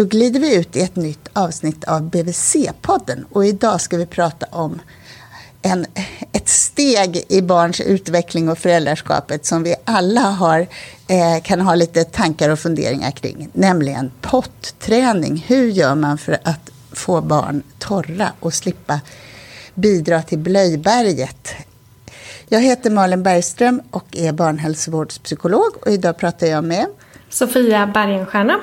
Då glider vi ut i ett nytt avsnitt av BVC-podden och idag ska vi prata om en, ett steg i barns utveckling och föräldraskapet som vi alla har, eh, kan ha lite tankar och funderingar kring, nämligen potträning. Hur gör man för att få barn torra och slippa bidra till blöjberget? Jag heter Malin Bergström och är barnhälsovårdspsykolog och idag pratar jag med Sofia Bergenstierna.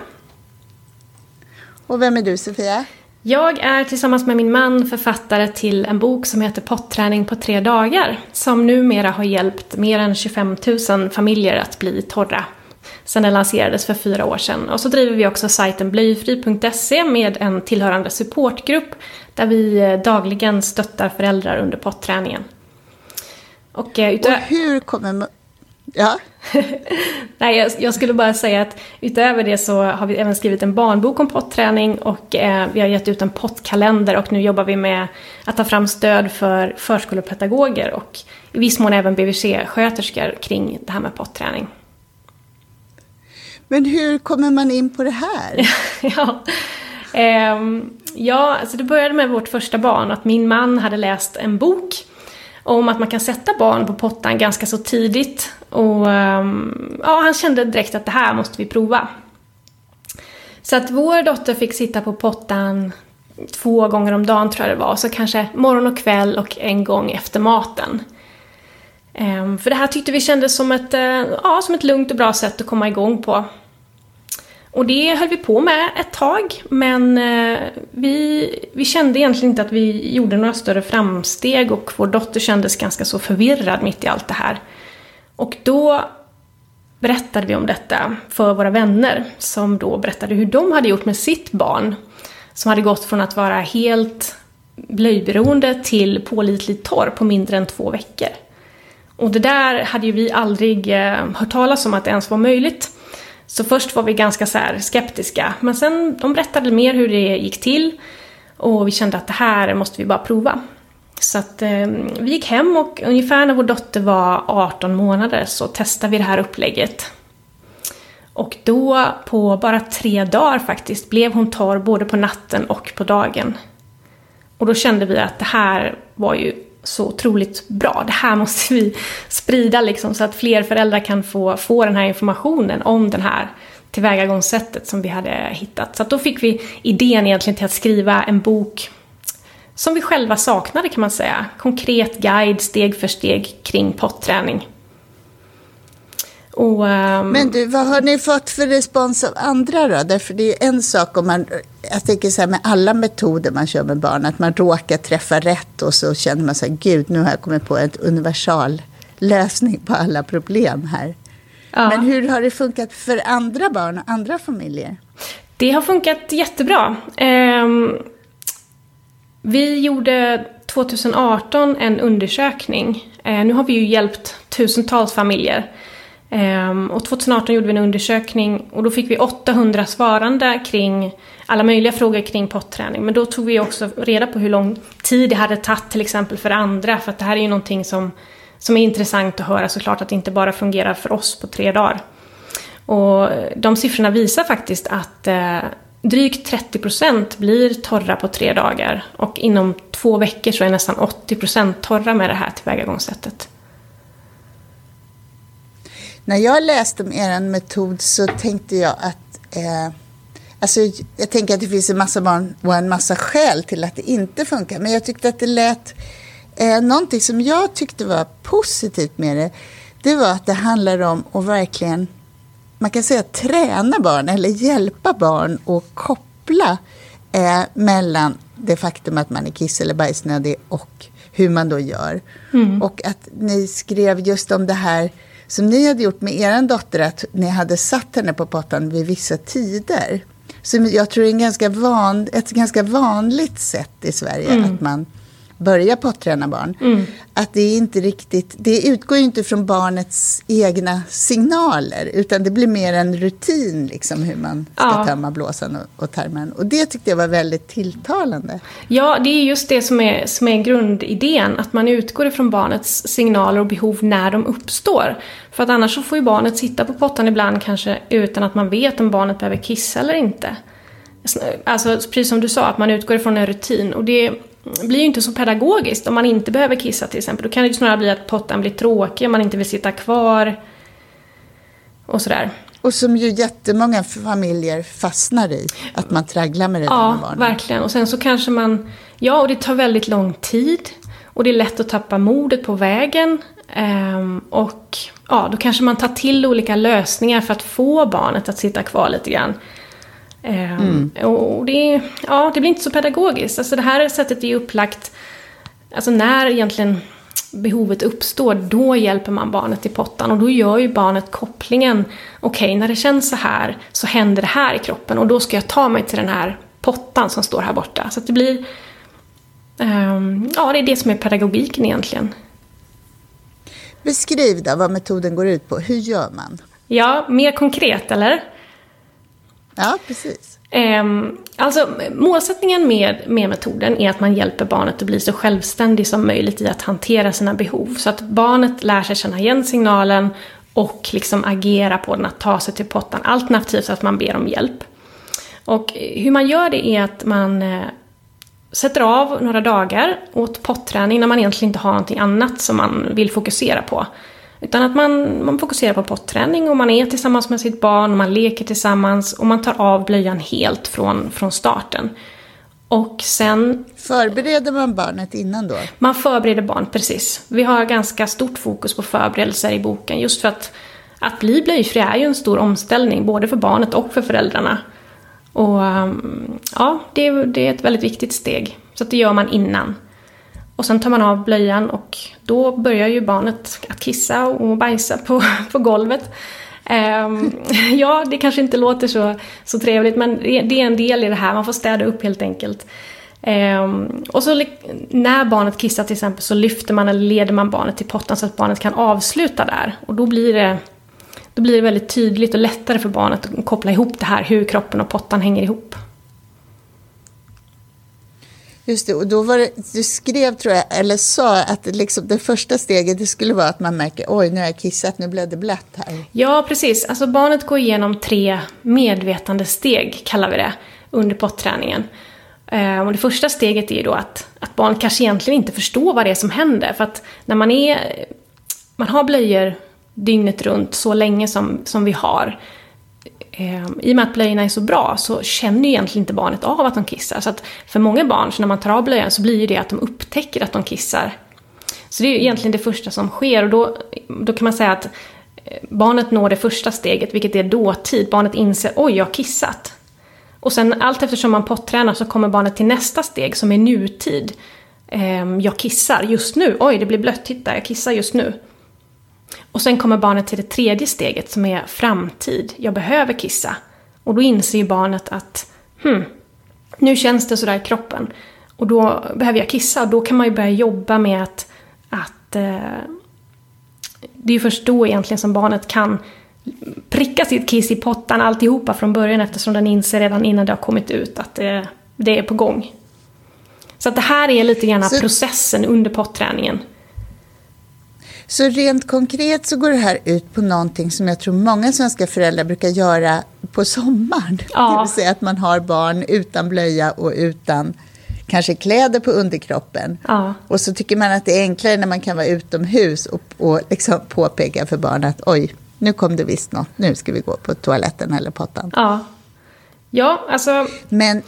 Och vem är du Sofia? Jag är tillsammans med min man författare till en bok som heter Potträning på tre dagar. Som numera har hjälpt mer än 25 000 familjer att bli torra. Sedan den lanserades för fyra år sedan. Och så driver vi också sajten blöjfri.se med en tillhörande supportgrupp där vi eh, dagligen stöttar föräldrar under potträningen. Och, eh, och hur kommer. Ja? Nej, jag, jag, skulle bara säga att utöver det så har vi även skrivit en barnbok om potträning och eh, vi har gett ut en pottkalender och nu jobbar vi med att ta fram stöd för förskolepedagoger och i viss mån även BVC-sköterskor kring det här med potträning. Men hur kommer man in på det här? ja, eh, ja alltså det började med vårt första barn, att min man hade läst en bok om att man kan sätta barn på pottan ganska så tidigt. Och ehm, ja, han kände direkt att det här måste vi prova. Så att vår dotter fick sitta på pottan två gånger om dagen tror jag det var. Så kanske morgon och kväll och en gång efter maten. Ehm, för det här tyckte vi kändes som ett, eh, ja, som ett lugnt och bra sätt att komma igång på. Och det höll vi på med ett tag, men eh, vi, vi kände egentligen inte att vi gjorde några större framsteg och vår dotter kändes ganska så förvirrad mitt i allt det här. Och då berättade vi om detta för våra vänner som då berättade hur de hade gjort med sitt barn som hade gått från att vara helt blöjberoende till pålitligt torr på mindre än två veckor. Och det där hade ju vi aldrig eh, hört talas om att det ens var möjligt. Så först var vi ganska så skeptiska, men sen de berättade mer hur det gick till och vi kände att det här måste vi bara prova. Så att eh, vi gick hem och ungefär när vår dotter var 18 månader så testade vi det här upplägget. Och då på bara tre dagar faktiskt blev hon torr både på natten och på dagen. Och då kände vi att det här var ju så otroligt bra. Det här måste vi sprida liksom så att fler föräldrar kan få, få den här informationen om det här tillvägagångssättet som vi hade hittat. Så att då fick vi idén egentligen till att skriva en bok som vi själva saknade kan man säga. Konkret guide steg för steg kring potträning. Och, um... Men du, vad har ni fått för respons av andra då? Därför det är en sak om man, jag tänker så här med alla metoder man kör med barn, att man råkar träffa rätt och så känner man så här, gud, nu har jag kommit på en universal lösning på alla problem här. Ja. Men hur har det funkat för andra barn och andra familjer? Det har funkat jättebra. Um, vi gjorde 2018 en undersökning. Uh, nu har vi ju hjälpt tusentals familjer. Ehm, och 2018 gjorde vi en undersökning och då fick vi 800 svarande kring alla möjliga frågor kring potträning. Men då tog vi också reda på hur lång tid det hade tagit till exempel för andra. För att det här är ju någonting som, som är intressant att höra såklart att det inte bara fungerar för oss på tre dagar. Och de siffrorna visar faktiskt att eh, drygt 30% blir torra på tre dagar. Och inom två veckor så är nästan 80% torra med det här tillvägagångssättet. När jag läste om er metod så tänkte jag att eh, Alltså, jag tänker att det finns en massa barn och en massa skäl till att det inte funkar. Men jag tyckte att det lät... Eh, någonting som jag tyckte var positivt med det, det var att det handlar om att verkligen, man kan säga träna barn eller hjälpa barn att koppla eh, mellan det faktum att man är kiss eller bajsnödig och hur man då gör. Mm. Och att ni skrev just om det här som ni hade gjort med er dotter, att ni hade satt henne på pottan vid vissa tider. Så jag tror det är en ganska van, ett ganska vanligt sätt i Sverige mm. att man börjar potträna barn. Mm. Att det är inte riktigt, det utgår ju inte från barnets egna signaler utan det blir mer en rutin liksom hur man ska ja. tömma blåsan och, och tarmen. Och det tyckte jag var väldigt tilltalande. Ja, det är just det som är, som är grundidén, att man utgår ifrån barnets signaler och behov när de uppstår. För att annars så får ju barnet sitta på pottan ibland kanske utan att man vet om barnet behöver kissa eller inte. alltså precis som du sa, att man utgår ifrån en rutin. Och det blir ju inte så pedagogiskt om man inte behöver kissa till exempel. Då kan det ju snarare bli att pottan blir tråkig om man inte vill sitta kvar. Och sådär. Och som ju jättemånga familjer fastnar i, att man tragglar med det ja, med barnen. Ja, verkligen. Och sen så kanske man, ja och det tar väldigt lång tid. Och det är lätt att tappa modet på vägen. Ehm, och ja, då kanske man tar till olika lösningar för att få barnet att sitta kvar lite grann. Ehm, mm. Och det, ja, det blir inte så pedagogiskt. Alltså det här sättet är upplagt, alltså när egentligen behovet uppstår, då hjälper man barnet i pottan och då gör ju barnet kopplingen. Okej, okay, när det känns så här så händer det här i kroppen och då ska jag ta mig till den här pottan som står här borta. Så det blir... Um, ja, det är det som är pedagogiken egentligen. Beskriv då vad metoden går ut på. Hur gör man? Ja, mer konkret eller? Ja, precis. Um, alltså, målsättningen med, med metoden är att man hjälper barnet att bli så självständig som möjligt i att hantera sina behov. Så att barnet lär sig känna igen signalen och liksom agera på den, att ta sig till pottan. Alternativt att man ber om hjälp. Och hur man gör det är att man eh, sätter av några dagar åt potträning när man egentligen inte har någonting annat som man vill fokusera på. Utan att man, man fokuserar på potträning och man är tillsammans med sitt barn, man leker tillsammans och man tar av blöjan helt från, från starten. Och sen... Förbereder man barnet innan då? Man förbereder barn, precis. Vi har ganska stort fokus på förberedelser i boken just för att att bli blöjfri är ju en stor omställning, både för barnet och för föräldrarna. Och um, ja, det, det är ett väldigt viktigt steg. Så det gör man innan. Och sen tar man av blöjan och då börjar ju barnet att kissa och bajsa på, på golvet. Um, ja, det kanske inte låter så, så trevligt men det är en del i det här, man får städa upp helt enkelt. Um, och så när barnet kissar till exempel så lyfter man eller leder man barnet till pottan så att barnet kan avsluta där. Och då blir det, då blir det väldigt tydligt och lättare för barnet att koppla ihop det här, hur kroppen och pottan hänger ihop. Just det, och då var det, du skrev, tror jag, eller sa att liksom det första steget det skulle vara att man märker oj, nu har jag kissat, nu blev det blött här. Ja, precis. Alltså barnet går igenom tre medvetandesteg, kallar vi det, under potträningen. Eh, och det första steget är ju då att, att barnet kanske egentligen inte förstår vad det är som händer. För att när man är, man har blöjor dygnet runt så länge som, som vi har, Ehm, i och med att blöjorna är så bra så känner ju egentligen inte barnet av att de kissar. Så att för många barn, så när man tar av blöjan så blir ju det att de upptäcker att de kissar. Så det är ju egentligen det första som sker och då, då kan man säga att eh, barnet når det första steget, vilket är dåtid. Barnet inser oj, jag har kissat. Och sen allt eftersom man pottränar så kommer barnet till nästa steg som är nutid. Ehm, jag kissar just nu, oj det blir blött, titta jag kissar just nu. Och sen kommer barnet till det tredje steget som är framtid. Jag behöver kissa. Och då inser ju barnet att hmm, nu känns det sådär i kroppen. Och då behöver jag kissa. Och då kan man ju börja jobba med att, att eh, det är ju först då egentligen som barnet kan pricka sitt kiss i pottan alltihopa från början eftersom den inser redan innan det har kommit ut att det, det är på gång. Så att det här är lite grann Så... processen under potträningen. Så rent konkret så går det här ut på någonting som jag tror många svenska föräldrar brukar göra på sommaren. Ja. Det vill säga att man har barn utan blöja och utan kanske kläder på underkroppen. Ja. Och så tycker man att det är enklare när man kan vara utomhus och, och liksom påpeka för barnen att oj, nu kom det visst något, nu ska vi gå på toaletten eller pottan. Ja, ja alltså... Men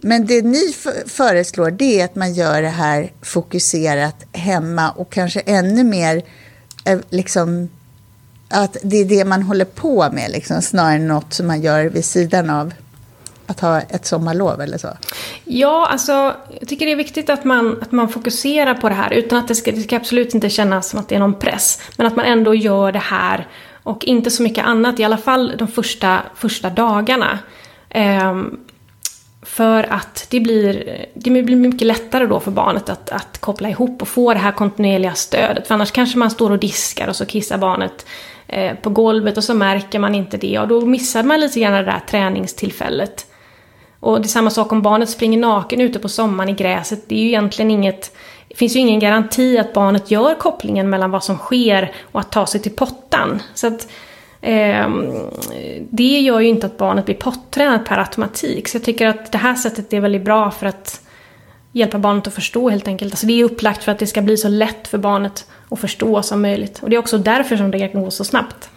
men det ni föreslår det är att man gör det här fokuserat hemma och kanske ännu mer eh, liksom att det är det man håller på med liksom, snarare än något som man gör vid sidan av att ha ett sommarlov eller så? Ja, alltså jag tycker det är viktigt att man, att man fokuserar på det här utan att det ska, det ska absolut inte kännas som att det är någon press. Men att man ändå gör det här och inte så mycket annat, i alla fall de första, första dagarna. Um, för att det blir, det blir mycket lättare då för barnet att, att koppla ihop och få det här kontinuerliga stödet. För annars kanske man står och diskar och så kissar barnet eh, på golvet och så märker man inte det och då missar man lite grann det där träningstillfället. Och det är samma sak om barnet springer naken ute på sommaren i gräset. Det är ju egentligen inget det finns ju ingen garanti att barnet gör kopplingen mellan vad som sker och att ta sig till pottan. Så att det gör ju inte att barnet blir pottränat per automatik. Så jag tycker att det här sättet är väldigt bra för att hjälpa barnet att förstå helt enkelt. Alltså det är upplagt för att det ska bli så lätt för barnet att förstå som möjligt. Och det är också därför som det kan gå så snabbt.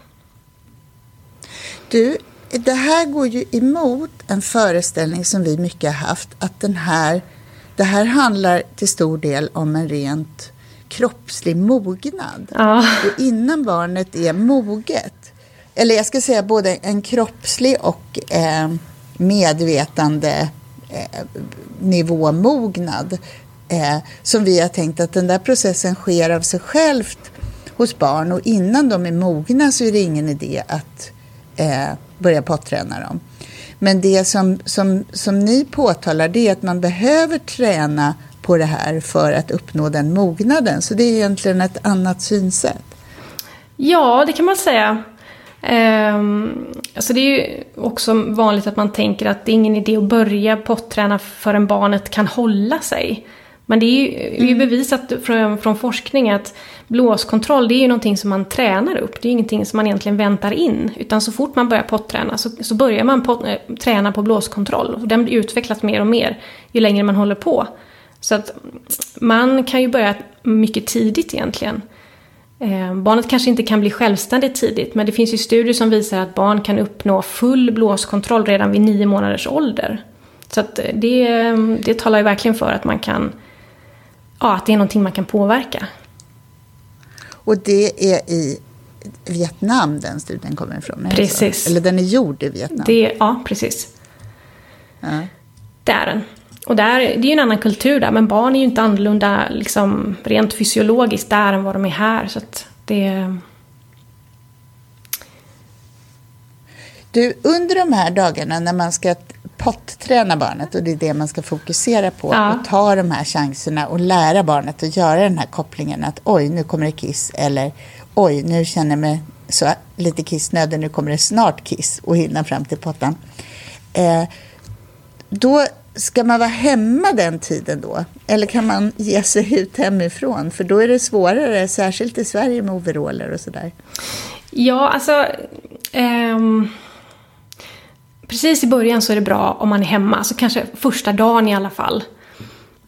Du, det här går ju emot en föreställning som vi mycket har haft, att den här, det här handlar till stor del om en rent kroppslig mognad. Ja. Och innan barnet är moget, eller jag ska säga både en kroppslig och eh, medvetande eh, nivåmognad, eh, som vi har tänkt att den där processen sker av sig självt hos barn och innan de är mogna så är det ingen idé att eh, börja potträna dem. Men det som, som, som ni påtalar det är att man behöver träna på det här för att uppnå den mognaden. Så det är egentligen ett annat synsätt. Ja, det kan man säga. Um, alltså det är ju också vanligt att man tänker att det är ingen idé att börja potträna förrän barnet kan hålla sig. Men det är ju, är ju mm. bevisat från, från, forskning att blåskontroll det är ju någonting som man tränar upp. Det är ju ingenting som man egentligen väntar in. Utan så fort man börjar potträna så, så börjar man pot, äh, träna på blåskontroll. Och den blir utvecklat mer och mer ju längre man håller på. Så att man kan ju börja mycket tidigt egentligen. Eh, barnet kanske inte kan bli självständigt tidigt men det finns ju studier som visar att barn kan uppnå full blåskontroll redan vid nio månaders ålder. Så att det, det talar ju verkligen för att man kan ja, att det är någonting man kan påverka. Och det är i Vietnam den studien kommer ifrån? Precis. Eller den är gjord i Vietnam? Det, ja, precis. Ja. Det är den. Och där, det är ju en annan kultur där, men barn är ju inte annorlunda liksom, rent fysiologiskt där än vad de är här. Så det... Du, under de här dagarna när man ska potträna barnet och det är det man ska fokusera på ja. och ta de här chanserna och lära barnet att göra den här kopplingen att oj, nu kommer det kiss eller oj, nu känner jag mig så lite kissnödig, nu kommer det snart kiss och hinna fram till pottan. Eh, då ska man vara hemma den tiden då? Eller kan man ge sig ut hemifrån? För då är det svårare, särskilt i Sverige med overaller och sådär. Ja, alltså... Ehm precis i början så är det bra om man är hemma, så kanske första dagen i alla fall.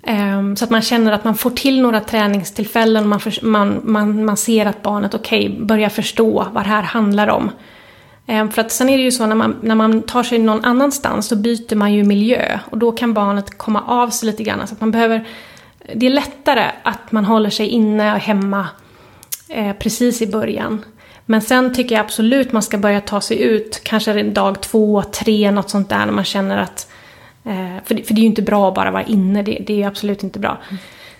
Um, så att man känner att man får till några träningstillfällen, man, för, man, man, man ser att barnet okej, okay, börjar förstå vad det här handlar om. Ehm, för att sen är det ju så när man, när man tar sig någon annanstans så byter man ju miljö och då kan barnet komma av sig lite grann. Så att man behöver, det är lättare att man håller sig inne och hemma eh, precis i början. Men sen tycker jag absolut man ska börja ta sig ut, kanske dag två, tre, något sånt där när man känner att... Eh, för, det, för det är ju inte bra att bara vara inne, det, det är ju absolut inte bra. Mm.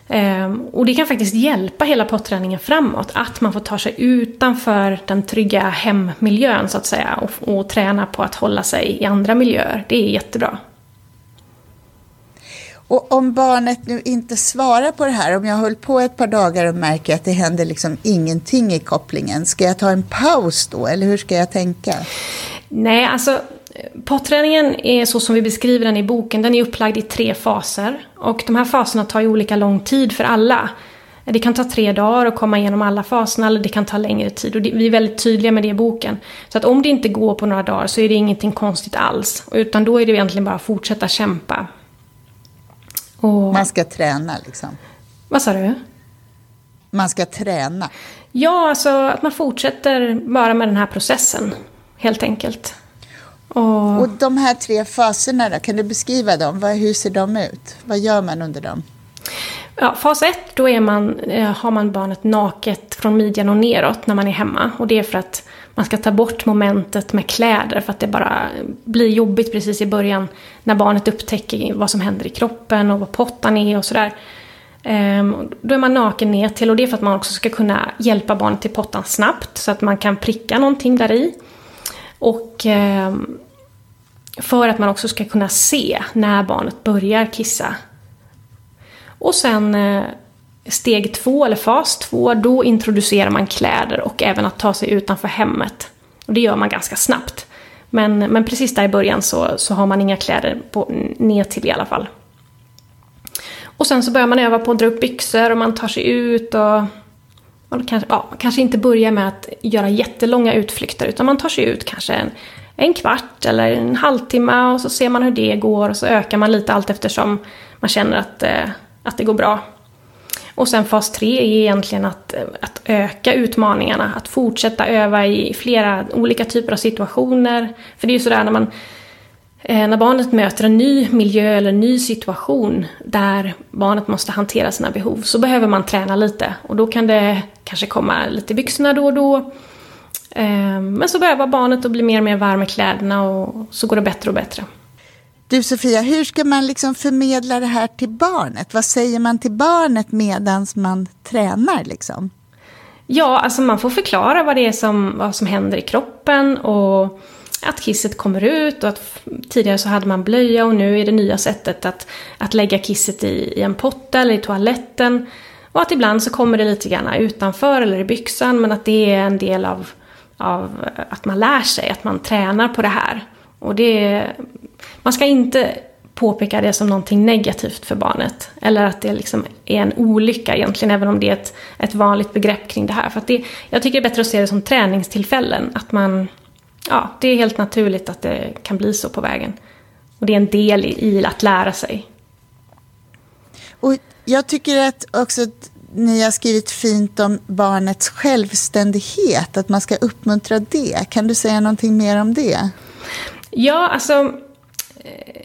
Eh, och det kan faktiskt hjälpa hela potträningen framåt, att man får ta sig utanför den trygga hemmiljön så att säga och, och träna på att hålla sig i andra miljöer. Det är jättebra. Och om barnet nu inte svarar på det här, om jag hållit på ett par dagar och märker att det händer liksom ingenting i kopplingen, ska jag ta en paus då eller hur ska jag tänka? Nej, alltså potträningen är så som vi beskriver den i boken, den är upplagd i tre faser. Och de här faserna tar ju olika lång tid för alla. Det kan ta tre dagar att komma igenom alla faserna eller det kan ta längre tid. Och vi är väldigt tydliga med det i boken. Så att om det inte går på några dagar så är det ingenting konstigt alls. Utan då är det egentligen bara att fortsätta kämpa. Och... Man ska träna liksom. Vad sa du? Man ska träna. Ja, alltså att man fortsätter bara med den här processen. Helt enkelt. Och, och de här tre faserna då, kan du beskriva dem? Hur ser de ut? Vad gör man under dem? Ja, fas ett, då är man, eh, har man barnet naket från midjan och neråt när man är hemma. Och det är för att man ska ta bort momentet med kläder för att det bara blir jobbigt precis i början när barnet upptäcker vad som händer i kroppen och vad pottan är och sådär. Um, då är man naken ner till och det är för att man också ska kunna hjälpa barnet till pottan snabbt så att man kan pricka någonting där i. Och eh, för att man också ska kunna se när barnet börjar kissa. Och sen eh, Steg två, eller fas två, då introducerar man kläder och även att ta sig utanför hemmet. Och det gör man ganska snabbt. Men, men precis där i början så, så har man inga kläder på, ner till i alla fall. Och sen så börjar man öva på att dra upp byxor och man tar sig ut och man kanske, ja, kanske inte börjar med att göra jättelånga utflykter utan man tar sig ut kanske en, en kvart eller en halvtimme och så ser man hur det går och så ökar man lite allt eftersom man känner att, eh, att det går bra. Och sen fas 3 är egentligen att, eh, att öka utmaningarna, att fortsätta öva i flera olika typer av situationer. För det är ju sådär när man när barnet möter en ny miljö eller en ny situation där barnet måste hantera sina behov så behöver man träna lite och då kan det kanske komma lite byxorna då och då. Eh, men så börjar barnet att bli mer och mer varm i kläderna och så går det bättre och bättre. Du Sofia, hur ska man liksom förmedla det här till barnet? Vad säger man till barnet medan man tränar? Liksom? Ja, alltså man får förklara vad det är som, vad som händer i kroppen och att kisset kommer ut och att tidigare så hade man blöja och nu är det nya sättet att, att lägga kisset i, i en potta eller i toaletten. Och att ibland så kommer det lite grann utanför eller i byxan men att det är en del av, av eh, att man lär sig, att man tränar på det här. Och det, man ska inte påpeka det som någonting negativt för barnet. Eller att det liksom är en olycka egentligen, även om det är ett, ett vanligt begrepp kring det här. För det, jag tycker det är bättre att se det som träningstillfällen. Att man, ja, det är helt naturligt att det kan bli så på vägen. Och det är en del i, att lära sig. Och jag tycker att också att ni har skrivit fint om barnets självständighet, att man ska uppmuntra det. Kan du säga någonting mer om det? Ja, alltså... Eh,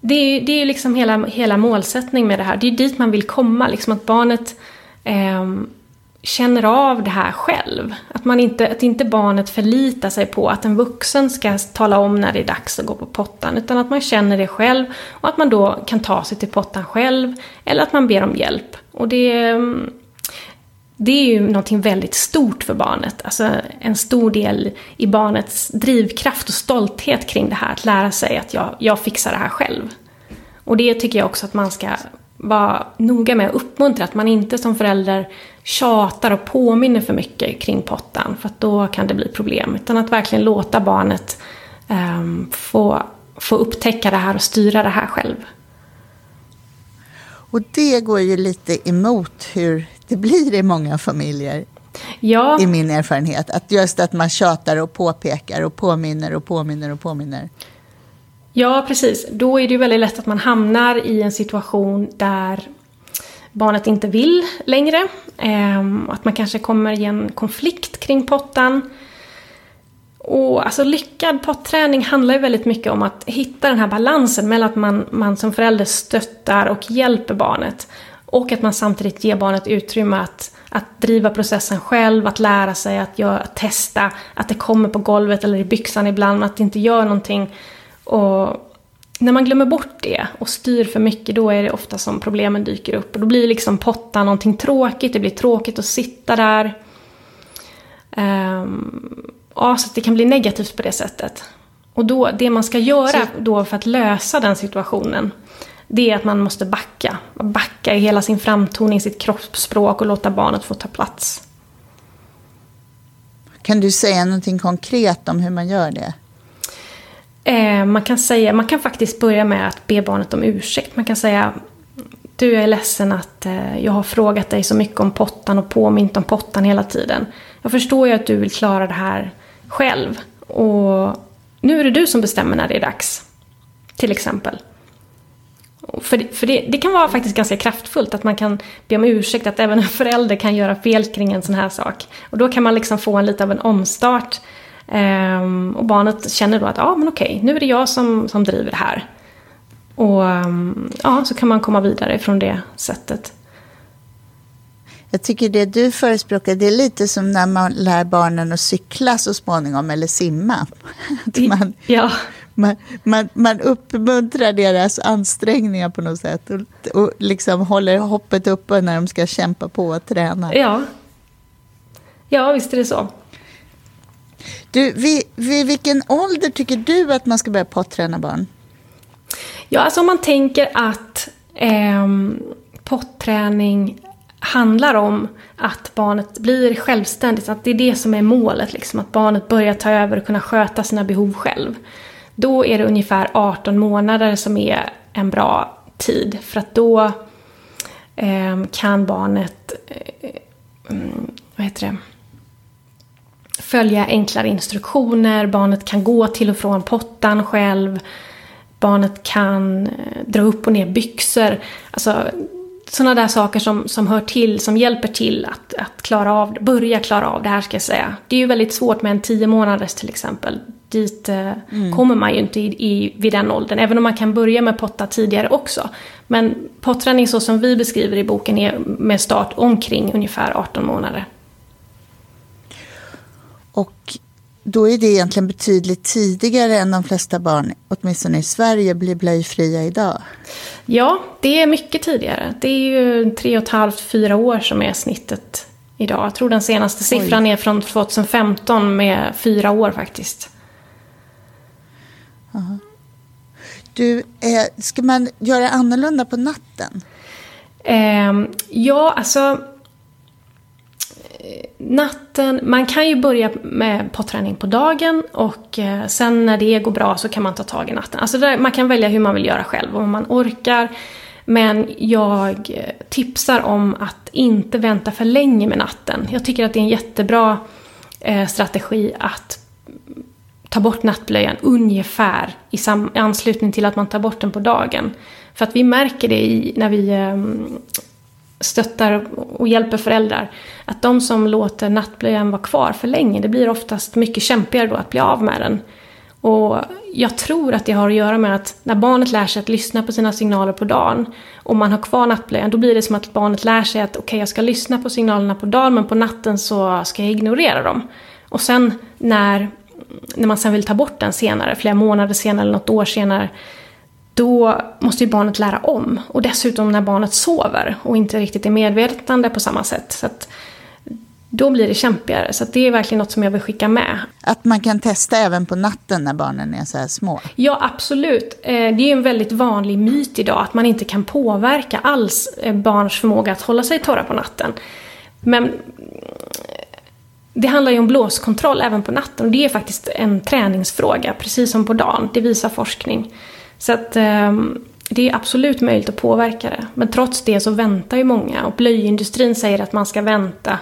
det är, det är ju liksom hela, hela målsättningen med det här. Det är dit man vill komma, liksom att barnet eh, känner av det här själv. Att, man inte, att inte barnet förlitar sig på att en vuxen ska tala om när det är dags att gå på pottan. Utan att man känner det själv och att man då kan ta sig till pottan själv. Eller att man ber om hjälp. Och det, det är ju någonting väldigt stort för barnet. Alltså en stor del i barnets drivkraft och stolthet kring det här. Att lära sig att jag, jag fixar det här själv. Och det tycker jag också att man ska vara noga med att uppmuntra. Att man inte som förälder tjatar och påminner för mycket kring pottan. För att då kan det bli problem. Utan att verkligen låta barnet um, få, få upptäcka det här och styra det här själv. Och det går ju lite emot hur det blir i många familjer. Ja. I min erfarenhet. Att just att man tjatar och påpekar och påminner och påminner och påminner. Ja, precis. Då är det ju väldigt lätt att man hamnar i en situation där barnet inte vill längre. Ehm, att man kanske kommer i en konflikt kring pottan. Och alltså lyckad potträning handlar ju väldigt mycket om att hitta den här balansen mellan att man, man som förälder stöttar och hjälper barnet. Och att man samtidigt ger barnet utrymme att, att driva processen själv, att lära sig, att, göra, att testa, att det kommer på golvet eller i byxan ibland, att det inte gör någonting. Och när man glömmer bort det och styr för mycket, då är det ofta som problemen dyker upp. Och då blir liksom pottan någonting tråkigt, det blir tråkigt att sitta där. Um, ja, så det kan bli negativt på det sättet. Och då, det man ska göra då för att lösa den situationen, det är att man måste backa. Backa i hela sin framtoning, sitt kroppsspråk och låta barnet få ta plats. Kan du säga någonting konkret om hur man gör det? Eh, man, kan säga, man kan faktiskt börja med att be barnet om ursäkt. Man kan säga du är ledsen att eh, jag har frågat dig så mycket om pottan och påmint om pottan hela tiden. Jag förstår ju att du vill klara det här själv. Och nu är det du som bestämmer när det är dags. Till exempel. För, för det, det, kan vara faktiskt ganska kraftfullt att man kan be om ursäkt, att även en förälder kan göra fel kring en sån här sak. Och då kan man liksom få en lite av en omstart. Um, och barnet känner då att, ja ah, men okej, nu är det jag som, som driver det här. Och um, ja, så kan man komma vidare från det sättet. Jag tycker det du förespråkar, det är lite som när man lär barnen att cykla så småningom, eller simma. Att man, ja. man, man, man uppmuntrar deras ansträngningar på något sätt och, och liksom håller hoppet uppe när de ska kämpa på och träna. Ja, ja visst är det så. Du, vid, vid vilken ålder tycker du att man ska börja potträna barn? Ja, alltså om man tänker att eh, potträning handlar om att barnet blir självständigt, att det är det som är målet, liksom, att barnet börjar ta över och kunna sköta sina behov själv. Då är det ungefär 18 månader som är en bra tid, för att då eh, kan barnet eh, eh mm, vad heter det? Följa enklare instruktioner, barnet kan gå till och från pottan själv, barnet kan eh, dra upp och ner byxor. Alltså sådana där saker som, som hör till, som hjälper till att, att klara av, börja klara av det här ska jag säga. Det är ju väldigt svårt med en tio månaders till exempel. Dit eh, mm. kommer man ju inte i, i, vid den åldern, även om man kan börja med potta tidigare också. Men potträning så som vi beskriver i boken är med start omkring ungefär 18 månader. Och då är det egentligen betydligt tidigare än de flesta barn, åtminstone i Sverige, blir blöjfria idag. Ja, det är mycket tidigare. Det är ju tre och ett halvt, fyra år som är snittet idag. Jag tror den senaste siffran Oj. är från 2015 med fyra år faktiskt. Aha. Du, eh, ska man göra annorlunda på natten? Eh, ja, alltså Eh, natten, man kan ju börja med potträning på dagen och eh, sen när det går bra så kan man ta tag i natten. Alltså där, man kan välja hur man vill göra själv, om man orkar. Men jag eh, tipsar om att inte vänta för länge med natten. Jag tycker att det är en jättebra strategi att ta bort nattblöjan ungefär i anslutning till att man tar bort den på dagen. För att vi märker det i, när vi ehm, stöttar och hjälper föräldrar. Att de som låter nattblöjan vara kvar för länge, det blir oftast mycket kämpigare då att bli av med den. Och jag tror att det har att göra med att när barnet lär sig att lyssna på sina signaler på dagen och man har kvar nattblöjan, då blir det som att barnet lär sig att okej, okay, jag ska lyssna på signalerna på dagen men på natten så ska jag ignorera dem. Och sen när, när man sen vill ta bort den senare, flera månader senare eller något år senare, då måste ju barnet lära om. Och dessutom när barnet sover och inte riktigt är medvetande på samma sätt. Så att då blir det kämpigare. Så det är verkligen något som jag vill skicka med. Att man kan testa även på natten när barnen är så här små? Ja, absolut. Eh, det är en väldigt vanlig myt idag att man inte kan påverka alls eh, barns förmåga att hålla sig torra på natten. Men eh, det handlar ju om blåskontroll även på natten och det är faktiskt en träningsfråga, precis som på dagen. Det visar forskning. Så att ehm, det är absolut möjligt att påverka det. Men trots det så väntar ju många och blöjindustrin säger att man ska vänta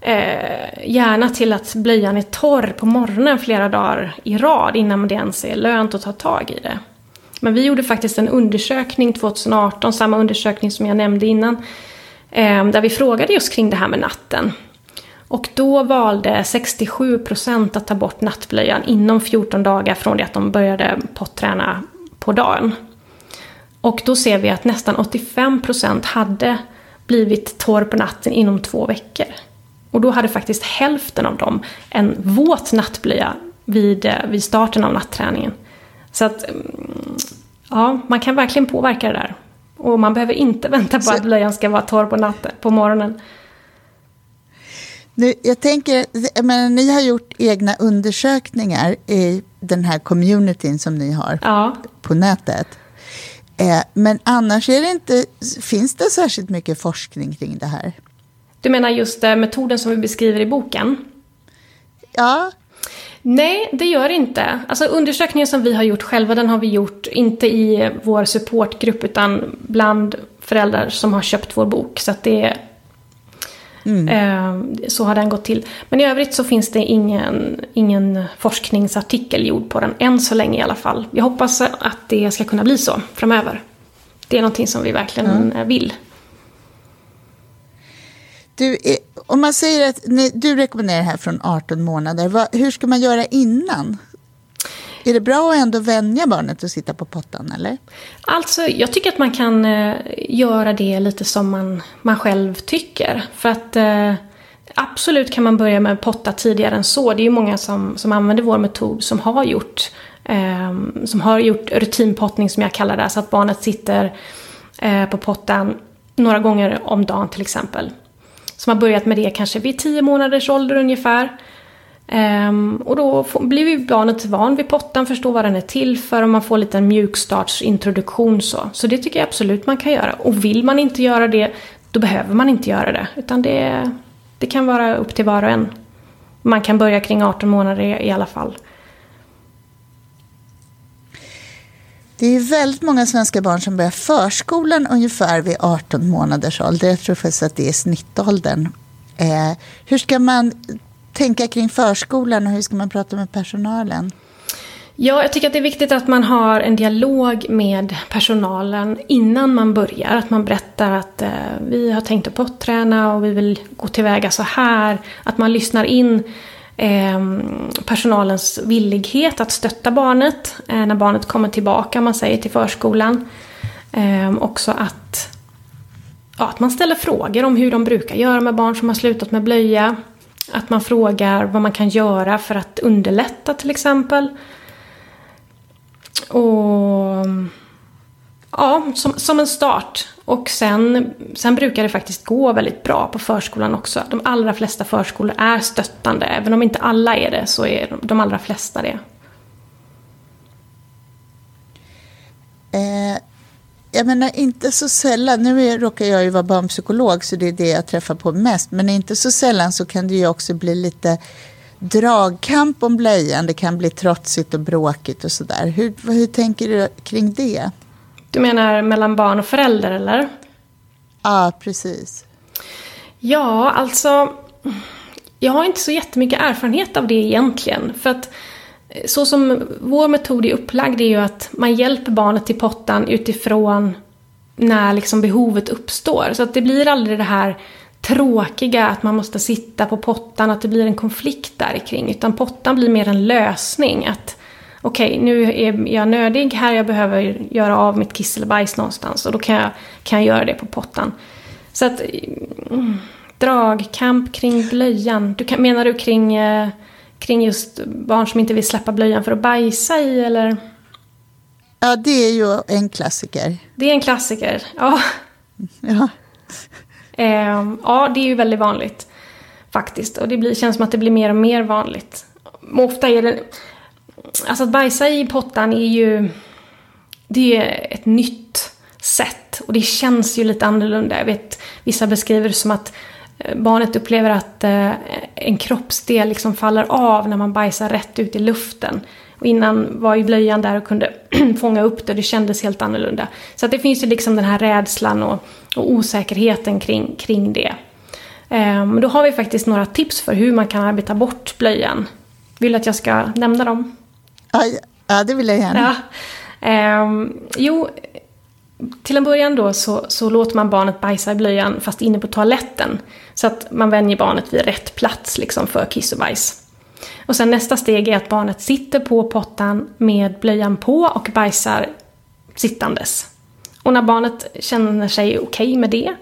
eh, gärna till att blöjan är torr på morgonen flera dagar i rad innan det ens är lönt att ta tag i det. Men vi gjorde faktiskt en undersökning 2018, samma undersökning som jag nämnde innan, eh, där vi frågade just kring det här med natten. Och då valde 67% att ta bort nattblöjan inom 14 dagar från det att de började potträna på dagen. Och då ser vi att nästan 85% hade blivit torr på natten inom två veckor. Och då hade faktiskt hälften av dem en våt nattblöja vid, eh, vid starten av natträningen. Så att, mm, ja, man kan verkligen påverka det där. Och man behöver inte vänta på att blöjan ska vara torr på, natten, på morgonen. Nu, jag tänker, men ni har gjort egna undersökningar i den här communityn som ni har ja. på nätet. Eh, men annars är det inte, finns det särskilt mycket forskning kring det här. Du menar just eh, metoden som vi beskriver i boken? Ja. Nej, det gör inte. Alltså undersökningen som vi har gjort själva, den har vi gjort inte i vår supportgrupp utan bland föräldrar som har köpt vår bok. Så det är Mm. Eh, så har den gått till. Men i övrigt så finns det ingen, ingen forskningsartikel gjord på den, än så länge i alla fall. Jag hoppas att det ska kunna bli så framöver. Det är någonting som vi verkligen mm. vill. Du, eh, om man säger att du rekommenderar det här från 18 månader, vad, hur ska man göra innan? Är det bra att ändå vänja barnet att sitta på pottan eller? Alltså, jag tycker att man kan eh, göra det lite som man, man själv tycker. För att eh, absolut kan man börja med potta tidigare än så. Det är ju många som, som använder vår metod som har gjort eh, som har gjort rutinpottning som jag kallar det. Så att barnet sitter eh, på pottan några gånger om dagen till exempel. Som har börjat med det kanske vid 10 månaders ålder ungefär. Um, och då får, blir ju barnet van vid pottan, förstår vad den är till för och man får lite en mjukstartsintroduktion så. Så det tycker jag absolut man kan göra. Och vill man inte göra det, då behöver man inte göra det. Utan det, det kan vara upp till var och en. Man kan börja kring 18 månader i, i alla fall. Det är väldigt många svenska barn som börjar förskolan ungefär vid 18 månaders ålder. Jag tror faktiskt att det är snittåldern. Eh, hur ska man tänka kring förskolan och hur ska man prata med personalen? Ja, jag tycker att det är viktigt att man har en dialog med personalen innan man börjar. Att man berättar att eh, vi har tänkt att potträna och vi vill gå tillväga så här. Att man lyssnar in eh, personalens villighet att stötta barnet eh, när barnet kommer tillbaka, man säger till förskolan. Eh, också att, ja, att man ställer frågor om hur de brukar göra med barn som har slutat med blöja. Att man frågar vad man kan göra för att underlätta till exempel. Och ja, som, som en start. Och sen, sen brukar det faktiskt gå väldigt bra på förskolan också. De allra flesta förskolor är stöttande. Även om inte alla är det så är de, de allra flesta det. Eh, jag menar inte så sällan, nu är, råkar jag ju vara barnpsykolog så det är det jag träffar på mest, men inte så sällan så kan det ju också bli lite dragkamp om blöjan. Det kan bli trotsigt och bråkigt och sådär. Hur, hur tänker du kring det? Du menar mellan barn och förälder eller? Ja, precis. Ja, alltså. Jag har inte så jättemycket erfarenhet av det egentligen. För att så som vår metod är upplagd är ju att man hjälper barnet till pottan utifrån när liksom behovet uppstår. Så att det blir aldrig det här tråkiga att man måste sitta på pottan, att det blir en konflikt där kring. Utan pottan blir mer en lösning. att Okej, okay, nu är jag nödig här, jag behöver göra av mitt kiss eller bajs någonstans. Och då kan jag, kan jag göra det på pottan. Så att... Mm, dragkamp kring blöjan. Du kan, menar du kring, eh, kring just barn som inte vill släppa blöjan för att bajsa i, eller? Ja, det är ju en klassiker. Det är en klassiker, ja. Ja. Eh, ja, det är ju väldigt vanligt. Faktiskt. Och det blir, känns som att det blir mer och mer vanligt. Ofta är det... Alltså att bajsa i pottan är ju... Det är ett nytt sätt. Och det känns ju lite annorlunda. Jag vet, vissa beskriver det som att barnet upplever att eh, en kroppsdel liksom faller av när man bajsar rätt ut i luften. Och innan var ju blöjan där och kunde fånga upp det och det kändes helt annorlunda. Så att det finns ju liksom den här rädslan och, och osäkerheten kring, kring det. Um, då har vi faktiskt några tips för hur man kan arbeta bort blöjan. Vill du att jag ska nämna dem? Ja, det vill jag gärna. Ja. Um, jo, till en början då så, så låter man barnet bajsa i blöjan fast inne på toaletten. Så att man vänjer barnet vid rätt plats liksom för kiss och bajs. Och sen nästa steg är att barnet sitter på pottan med blöjan på och bajsar sittandes. Och när barnet känner sig okej okay med det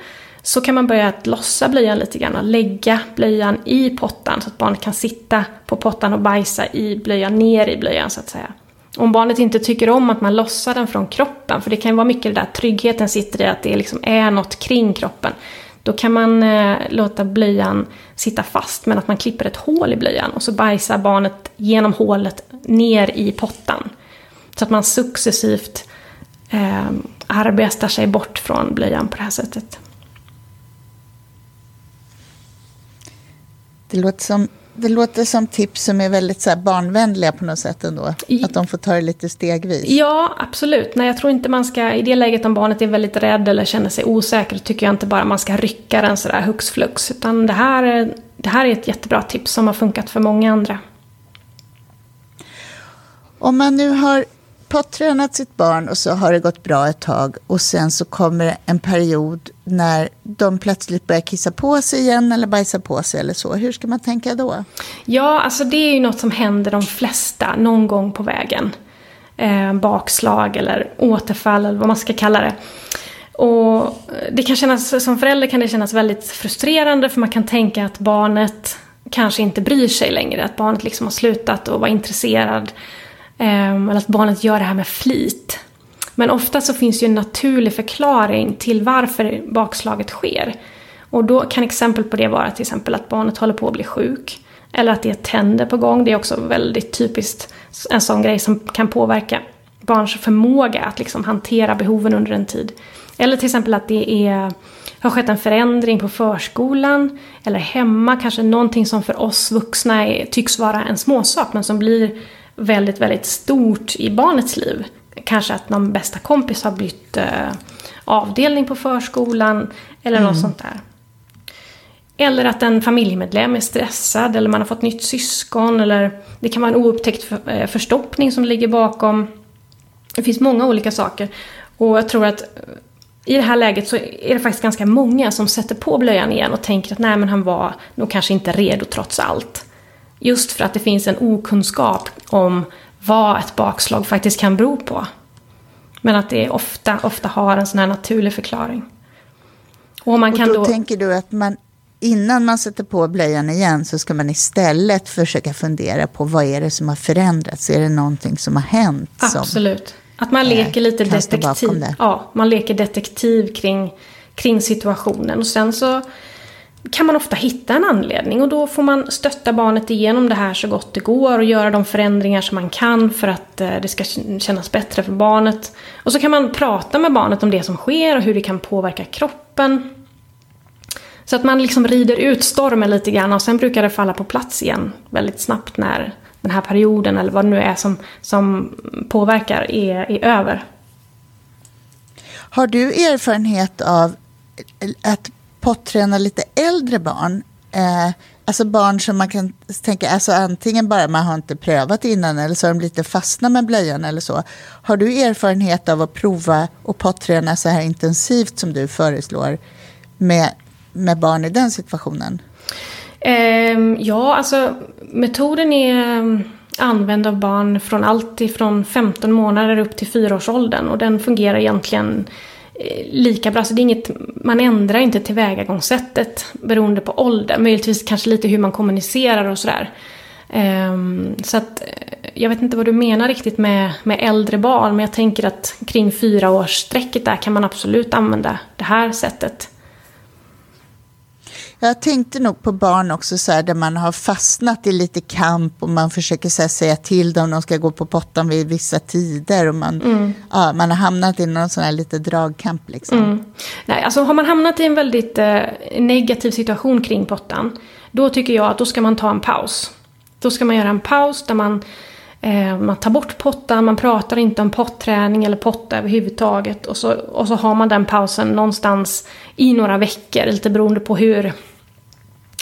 så kan man börja att lossa blöjan lite grann och lägga blöjan i pottan så att barnet kan sitta på pottan och bajsa i blöjan, ner i blöjan så att säga. Om barnet inte tycker om att man lossar den från kroppen, för det kan ju vara mycket det där tryggheten sitter i att det liksom är något kring kroppen. Då kan man eh, låta blöjan sitta fast men att man klipper ett hål i blöjan och så bajsar barnet genom hålet ner i pottan. Så att man successivt eh, arbetar sig bort från blöjan på det här sättet. Det låter som, det låter som tips som är väldigt så barnvänliga på något sätt ändå. Att de får ta det lite stegvis. Ja, absolut. Nej, jag tror inte man ska, i det läget om barnet är väldigt rädd eller känner sig osäker, tycker jag inte bara man ska rycka den sådär hux flux. Utan det här, det här är ett jättebra tips som har funkat för många andra. Om man nu har pottränat sitt barn och så har det gått bra ett tag och sen så kommer en period när de plötsligt börjar kissa på sig igen eller bajsa på sig eller så. Hur ska man tänka då? Ja, alltså det är ju något som händer de flesta någon gång på vägen. Eh, bakslag eller återfall eller vad man ska kalla det. Och det kan kännas, som förälder kan det kännas väldigt frustrerande för man kan tänka att barnet kanske inte bryr sig längre. Att barnet liksom har slutat att vara intresserad Ehm, eller att barnet gör det här med flit. Men ofta så finns ju en naturlig förklaring till varför bakslaget sker. Och då kan exempel på det vara till exempel att barnet håller på att bli sjuk. Eller att det är tänder på gång. Det är också väldigt typiskt en sån grej som kan påverka barns förmåga att liksom hantera behoven under en tid. Eller till exempel att det är, har skett en förändring på förskolan eller hemma. Kanske någonting som för oss vuxna är, tycks vara en småsak men som blir väldigt, väldigt stort i barnets liv. Kanske att någon bästa kompis har bytt eh, avdelning på förskolan eller mm. något sånt där. Eller att en familjemedlem är stressad eller man har fått nytt syskon eller det kan vara en oupptäckt eh, förstoppning som ligger bakom. Det finns många olika saker. Och jag tror att i det här läget så är det faktiskt ganska många som sätter på blöjan igen och tänker att nej men han var nog kanske inte redo trots allt. Just för att det finns en okunskap om vad ett bakslag faktiskt kan bero på. Men att det ofta, ofta har en sån här naturlig förklaring. Och, man kan och då, då tänker du att man innan man sätter på blöjan igen så ska man istället försöka fundera på vad är det som har förändrats? Är det någonting som har hänt? Absolut. Att man leker lite detektiv. Ja, man leker detektiv kring, kring situationen. Och sen så kan man ofta hitta en anledning och då får man stötta barnet igenom det här så gott det går och göra de förändringar som man kan för att eh, det ska kännas bättre för barnet. Och så kan man prata med barnet om det som sker och hur det kan påverka kroppen. Så att man liksom rider ut stormen lite grann och sen brukar det falla på plats igen väldigt snabbt när den här perioden eller vad det nu är som, som påverkar är, är över. Har du erfarenhet av att potträna lite äldre barn? Eh, alltså barn som man kan tänka, alltså antingen bara man har inte prövat innan eller så har de lite fastnat med blöjan eller så. Har du erfarenhet av att prova och potträna så här intensivt som du föreslår med, med barn i den situationen? Eh, ja, alltså metoden är ehm, använd av barn från allt ifrån 15 månader upp till 4-årsåldern och den fungerar egentligen Eh, lika bra. Så det är inget, man ändrar inte tillvägagångssättet beroende på ålder. Möjligtvis kanske lite hur man kommunicerar och sådär. Um, så att eh, jag vet inte vad du menar riktigt med, med äldre barn men jag tänker att kring fyraårsstrecket där kan man absolut använda det här sättet. Jag tänkte nog på barn också så här, där man har fastnat i lite kamp och man försöker så här, säga till dem de ska gå på pottan vid vissa tider. Och man, mm. ja, man har hamnat i någon sån här lite dragkamp. Liksom. Mm. Nej, alltså, har man hamnat i en väldigt eh, negativ situation kring pottan, då tycker jag att då ska man ta en paus. Då ska man göra en paus där man Eh, man tar bort pottan, man pratar inte om potträning eller potta överhuvudtaget. Och så, och så har man den pausen någonstans i några veckor, lite beroende på hur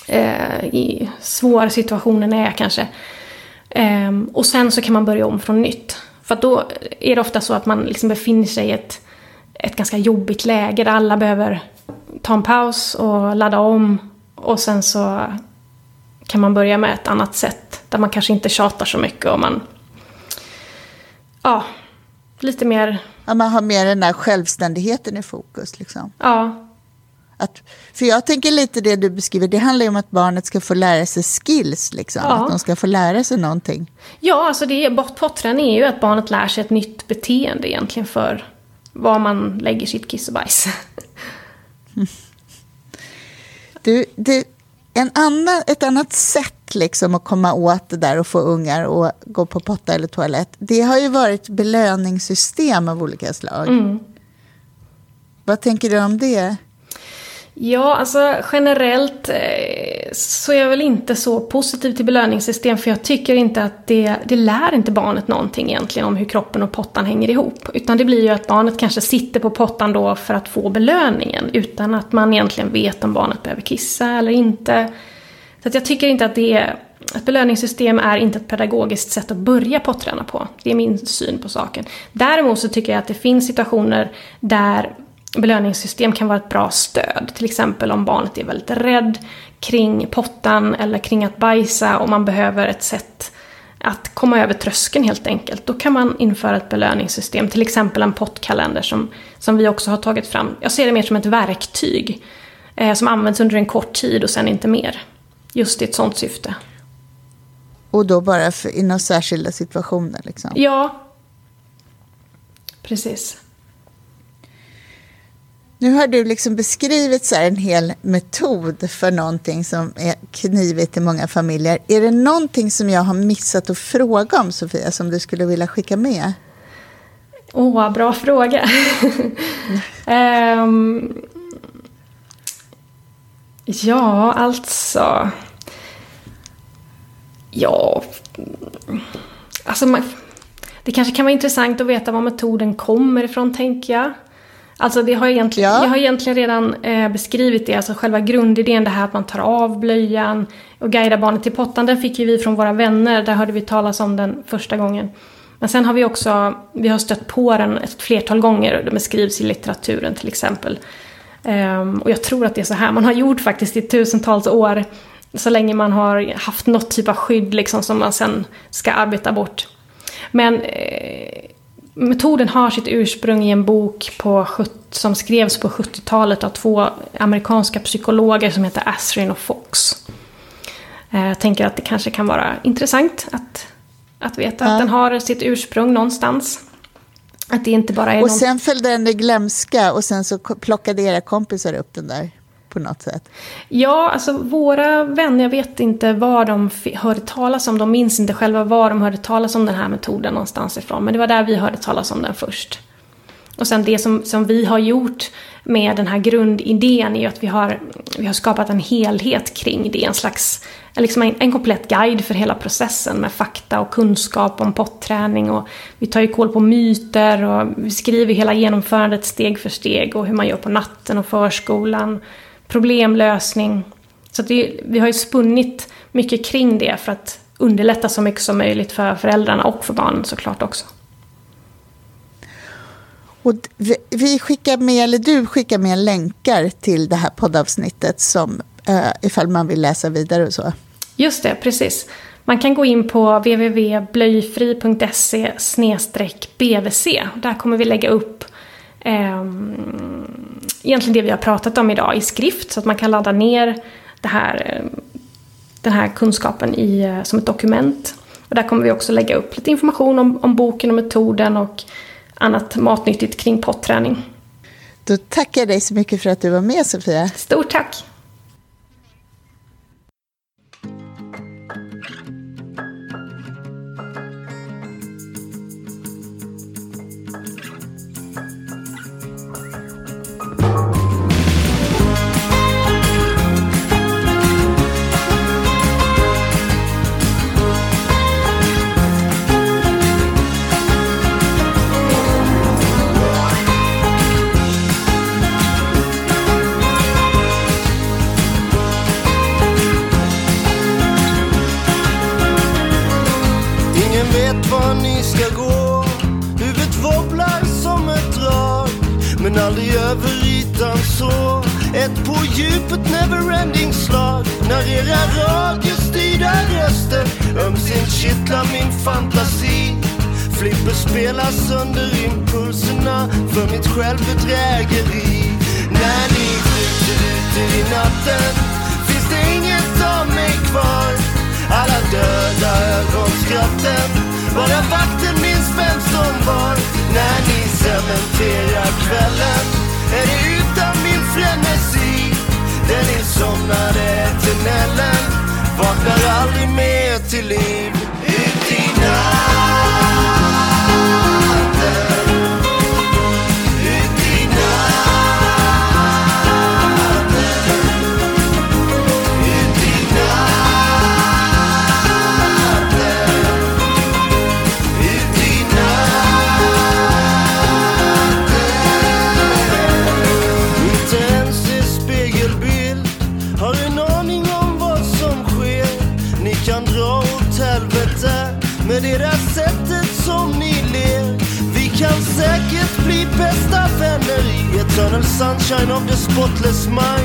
eh, i svår situationen är kanske. Eh, och sen så kan man börja om från nytt. För då är det ofta så att man liksom befinner sig i ett, ett ganska jobbigt läge där alla behöver ta en paus och ladda om. Och sen så kan man börja med ett annat sätt där man kanske inte tjatar så mycket och man... Ja, lite mer... Ja, man har mer den där självständigheten i fokus. Liksom. Ja. Att, för jag tänker lite det du beskriver, det handlar ju om att barnet ska få lära sig skills, liksom. Ja. att de ska få lära sig någonting. Ja, alltså det, potträning är ju att barnet lär sig ett nytt beteende egentligen för var man lägger sitt kiss och bajs. Du, det, en annan, ett annat sätt liksom att komma åt det där och få ungar att gå på potta eller toalett, det har ju varit belöningssystem av olika slag. Mm. Vad tänker du om det? Ja, alltså generellt eh, så är jag väl inte så positiv till belöningssystem för jag tycker inte att det, det lär inte barnet någonting egentligen om hur kroppen och pottan hänger ihop. Utan det blir ju att barnet kanske sitter på pottan då för att få belöningen utan att man egentligen vet om barnet behöver kissa eller inte. Så att jag tycker inte att det är, ett belöningssystem är inte ett pedagogiskt sätt att börja potträna på. Det är min syn på saken. Däremot så tycker jag att det finns situationer där belöningssystem kan vara ett bra stöd. Till exempel om barnet är väldigt rädd kring pottan eller kring att bajsa och man behöver ett sätt att komma över tröskeln helt enkelt. Då kan man införa ett belöningssystem, till exempel en pottkalender som, som vi också har tagit fram. Jag ser det mer som ett verktyg eh, som används under en kort tid och sen inte mer. Just i ett sånt syfte. Och då bara för, i några särskilda situationer? Liksom. Ja, precis. Nu har du liksom beskrivit så en hel metod för någonting som är knivigt i många familjer. Är det någonting som jag har missat att fråga om, Sofia, som du skulle vilja skicka med? Åh, oh, bra fråga. um, ja, alltså... Ja... Alltså, man, det kanske kan vara intressant att veta var metoden kommer ifrån, tänker jag. Alltså det har egentligen, ja. jag har egentligen redan eh, beskrivit det, alltså själva grundidén, det här att man tar av blöjan och guidar barnet till pottan, den fick ju vi från våra vänner, där hörde vi talas om den första gången. Men sen har vi också, vi har stött på den ett flertal gånger, det beskrivs i litteraturen till exempel. Um, och jag tror att det är så här man har gjort faktiskt i tusentals år, så länge man har haft något typ av skydd liksom som man sen ska arbeta bort. Men eh, metoden har sitt ursprung i en bok på, som skrevs på 70-talet av två amerikanska psykologer som heter Asrin och Fox. Eh, jag tänker att det kanske kan vara intressant att, att veta ja. att den har sitt ursprung någonstans. Att det inte bara är Och någon... sen föll den i glömska och sen så plockade era kompisar upp den där på något sätt? Ja, alltså våra vänner, jag vet inte var de hörde talas om, de minns inte själva var de hörde talas om den här metoden någonstans ifrån. Men det var där vi hörde talas om den först. Och sen det som, som vi har gjort med den här grundidén är ju att vi har, vi har skapat en helhet kring det. En slags, liksom en, en komplett guide för hela processen med fakta och kunskap om potträning. Och vi tar ju koll på myter och vi skriver hela genomförandet steg för steg och hur man gör på natten och förskolan problemlösning. Så det, vi har ju spunnit mycket kring det för att underlätta så mycket som möjligt för föräldrarna och för barnen såklart också. Och vi skickar med, eller du skickar med länkar till det här poddavsnittet som, uh, ifall man vill läsa vidare och så. Just det, precis. Man kan gå in på www.blöjfri.se bvc. Där kommer vi lägga upp eh, egentligen det vi har pratat om idag i skrift så att man kan ladda ner det här, ehm, den här kunskapen i, eh, som ett dokument. Och där kommer vi också lägga upp lite information om, om boken och metoden och annat matnyttigt kring potträning. Då tackar jag dig så mycket för att du var med Sofia. Stort tack! spelas sönder impulserna för mitt självbedrägeri. När ni skjuter ut er i natten finns det inget av mig kvar. Alla döda ögonskratten, bara vakten minns vem som var. När ni cementerar kvällen är det utan min frenesi. Den insomnade eternellen vaknar aldrig mer till liv. Ut i natten. sunshine of this spotless mind.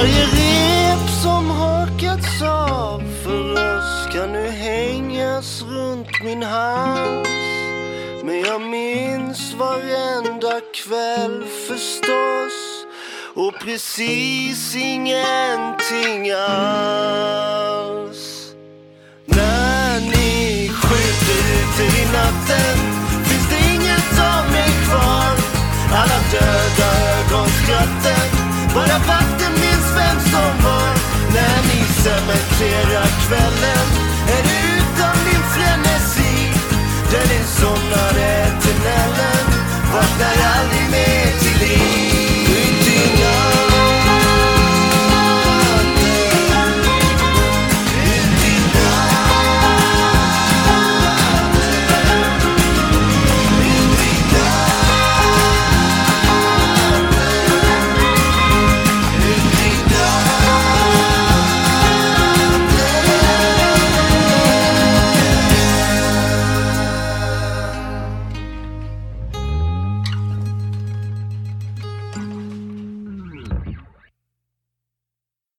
Varje rep som hakats av för oss kan nu hängas runt min hals. Men jag minns varenda kväll förstås och precis ingenting alls. När ni skjuter ut i natten finns det inget av mig kvar. Alla döda ögonskratten bara Cementerar kvällen. Är utan min frenesi. Den insomnade eternellen vaknar aldrig mer.